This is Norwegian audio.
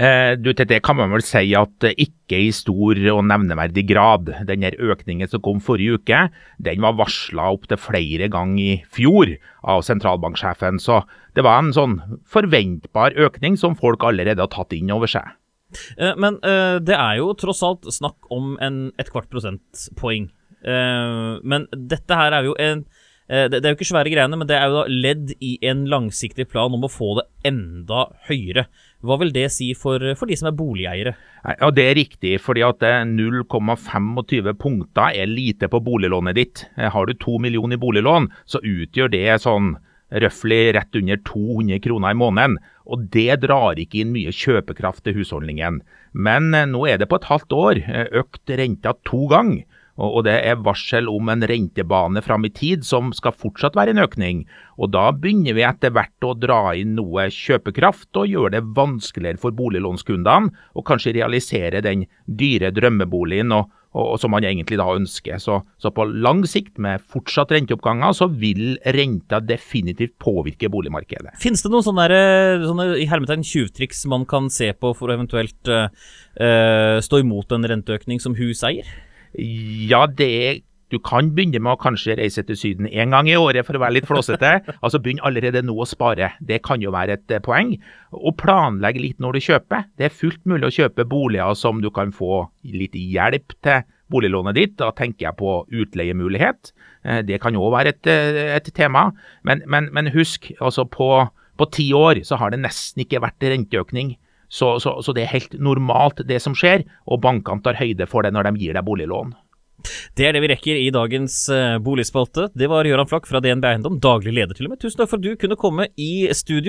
Eh, du, til det kan man vel si at eh, ikke i stor og nevneverdig grad. Den økningen som kom forrige uke, den var varsla opptil flere ganger i fjor av sentralbanksjefen. Så det var en sånn forventbar økning som folk allerede har tatt inn over seg. Eh, men det er jo tross alt snakk om en, et kvart prosentpoeng. Men dette her er jo en det, det er jo ikke svære greiene, men det er jo da ledd i en langsiktig plan om å få det enda høyere. Hva vil det si for, for de som er boligeiere? Ja, Det er riktig, fordi at eh, 0,25 punkter er lite på boliglånet ditt. Eh, Har du to millioner i boliglån, så utgjør det sånn røftlig rett under 200 kroner i måneden. Og det drar ikke inn mye kjøpekraft til husholdningen. Men eh, nå er det på et halvt år eh, økt renta to ganger. Og det er varsel om en rentebane fram i tid som skal fortsatt være en økning. Og da begynner vi etter hvert å dra inn noe kjøpekraft og gjøre det vanskeligere for boliglånskundene å kanskje realisere den dyre drømmeboligen og, og, og som man egentlig da ønsker. Så, så på lang sikt, med fortsatt renteoppganger, så vil renta definitivt påvirke boligmarkedet. Finnes det noen sånne, sånne i hermetegn tjuvtriks man kan se på for å eventuelt eh, stå imot en renteøkning som huseier? Ja, det er du kan begynne med å kanskje reise til Syden én gang i året for å være litt flåsete. Altså Begynn allerede nå å spare. Det kan jo være et eh, poeng. Og planlegg litt når du kjøper. Det er fullt mulig å kjøpe boliger som du kan få litt hjelp til boliglånet ditt. Da tenker jeg på utleiemulighet. Eh, Det kan òg være et, eh, et tema. Men, men, men husk, altså på, på ti år så har det nesten ikke vært renteøkning. Så, så, så det er helt normalt det som skjer, og bankene tar høyde for det når de gir deg boliglån. Det er det vi rekker i dagens eh, boligspalte. Det var Gøran Flakk fra DNB Eiendom, daglig leder til og med. Tusen takk for at du kunne komme i studio.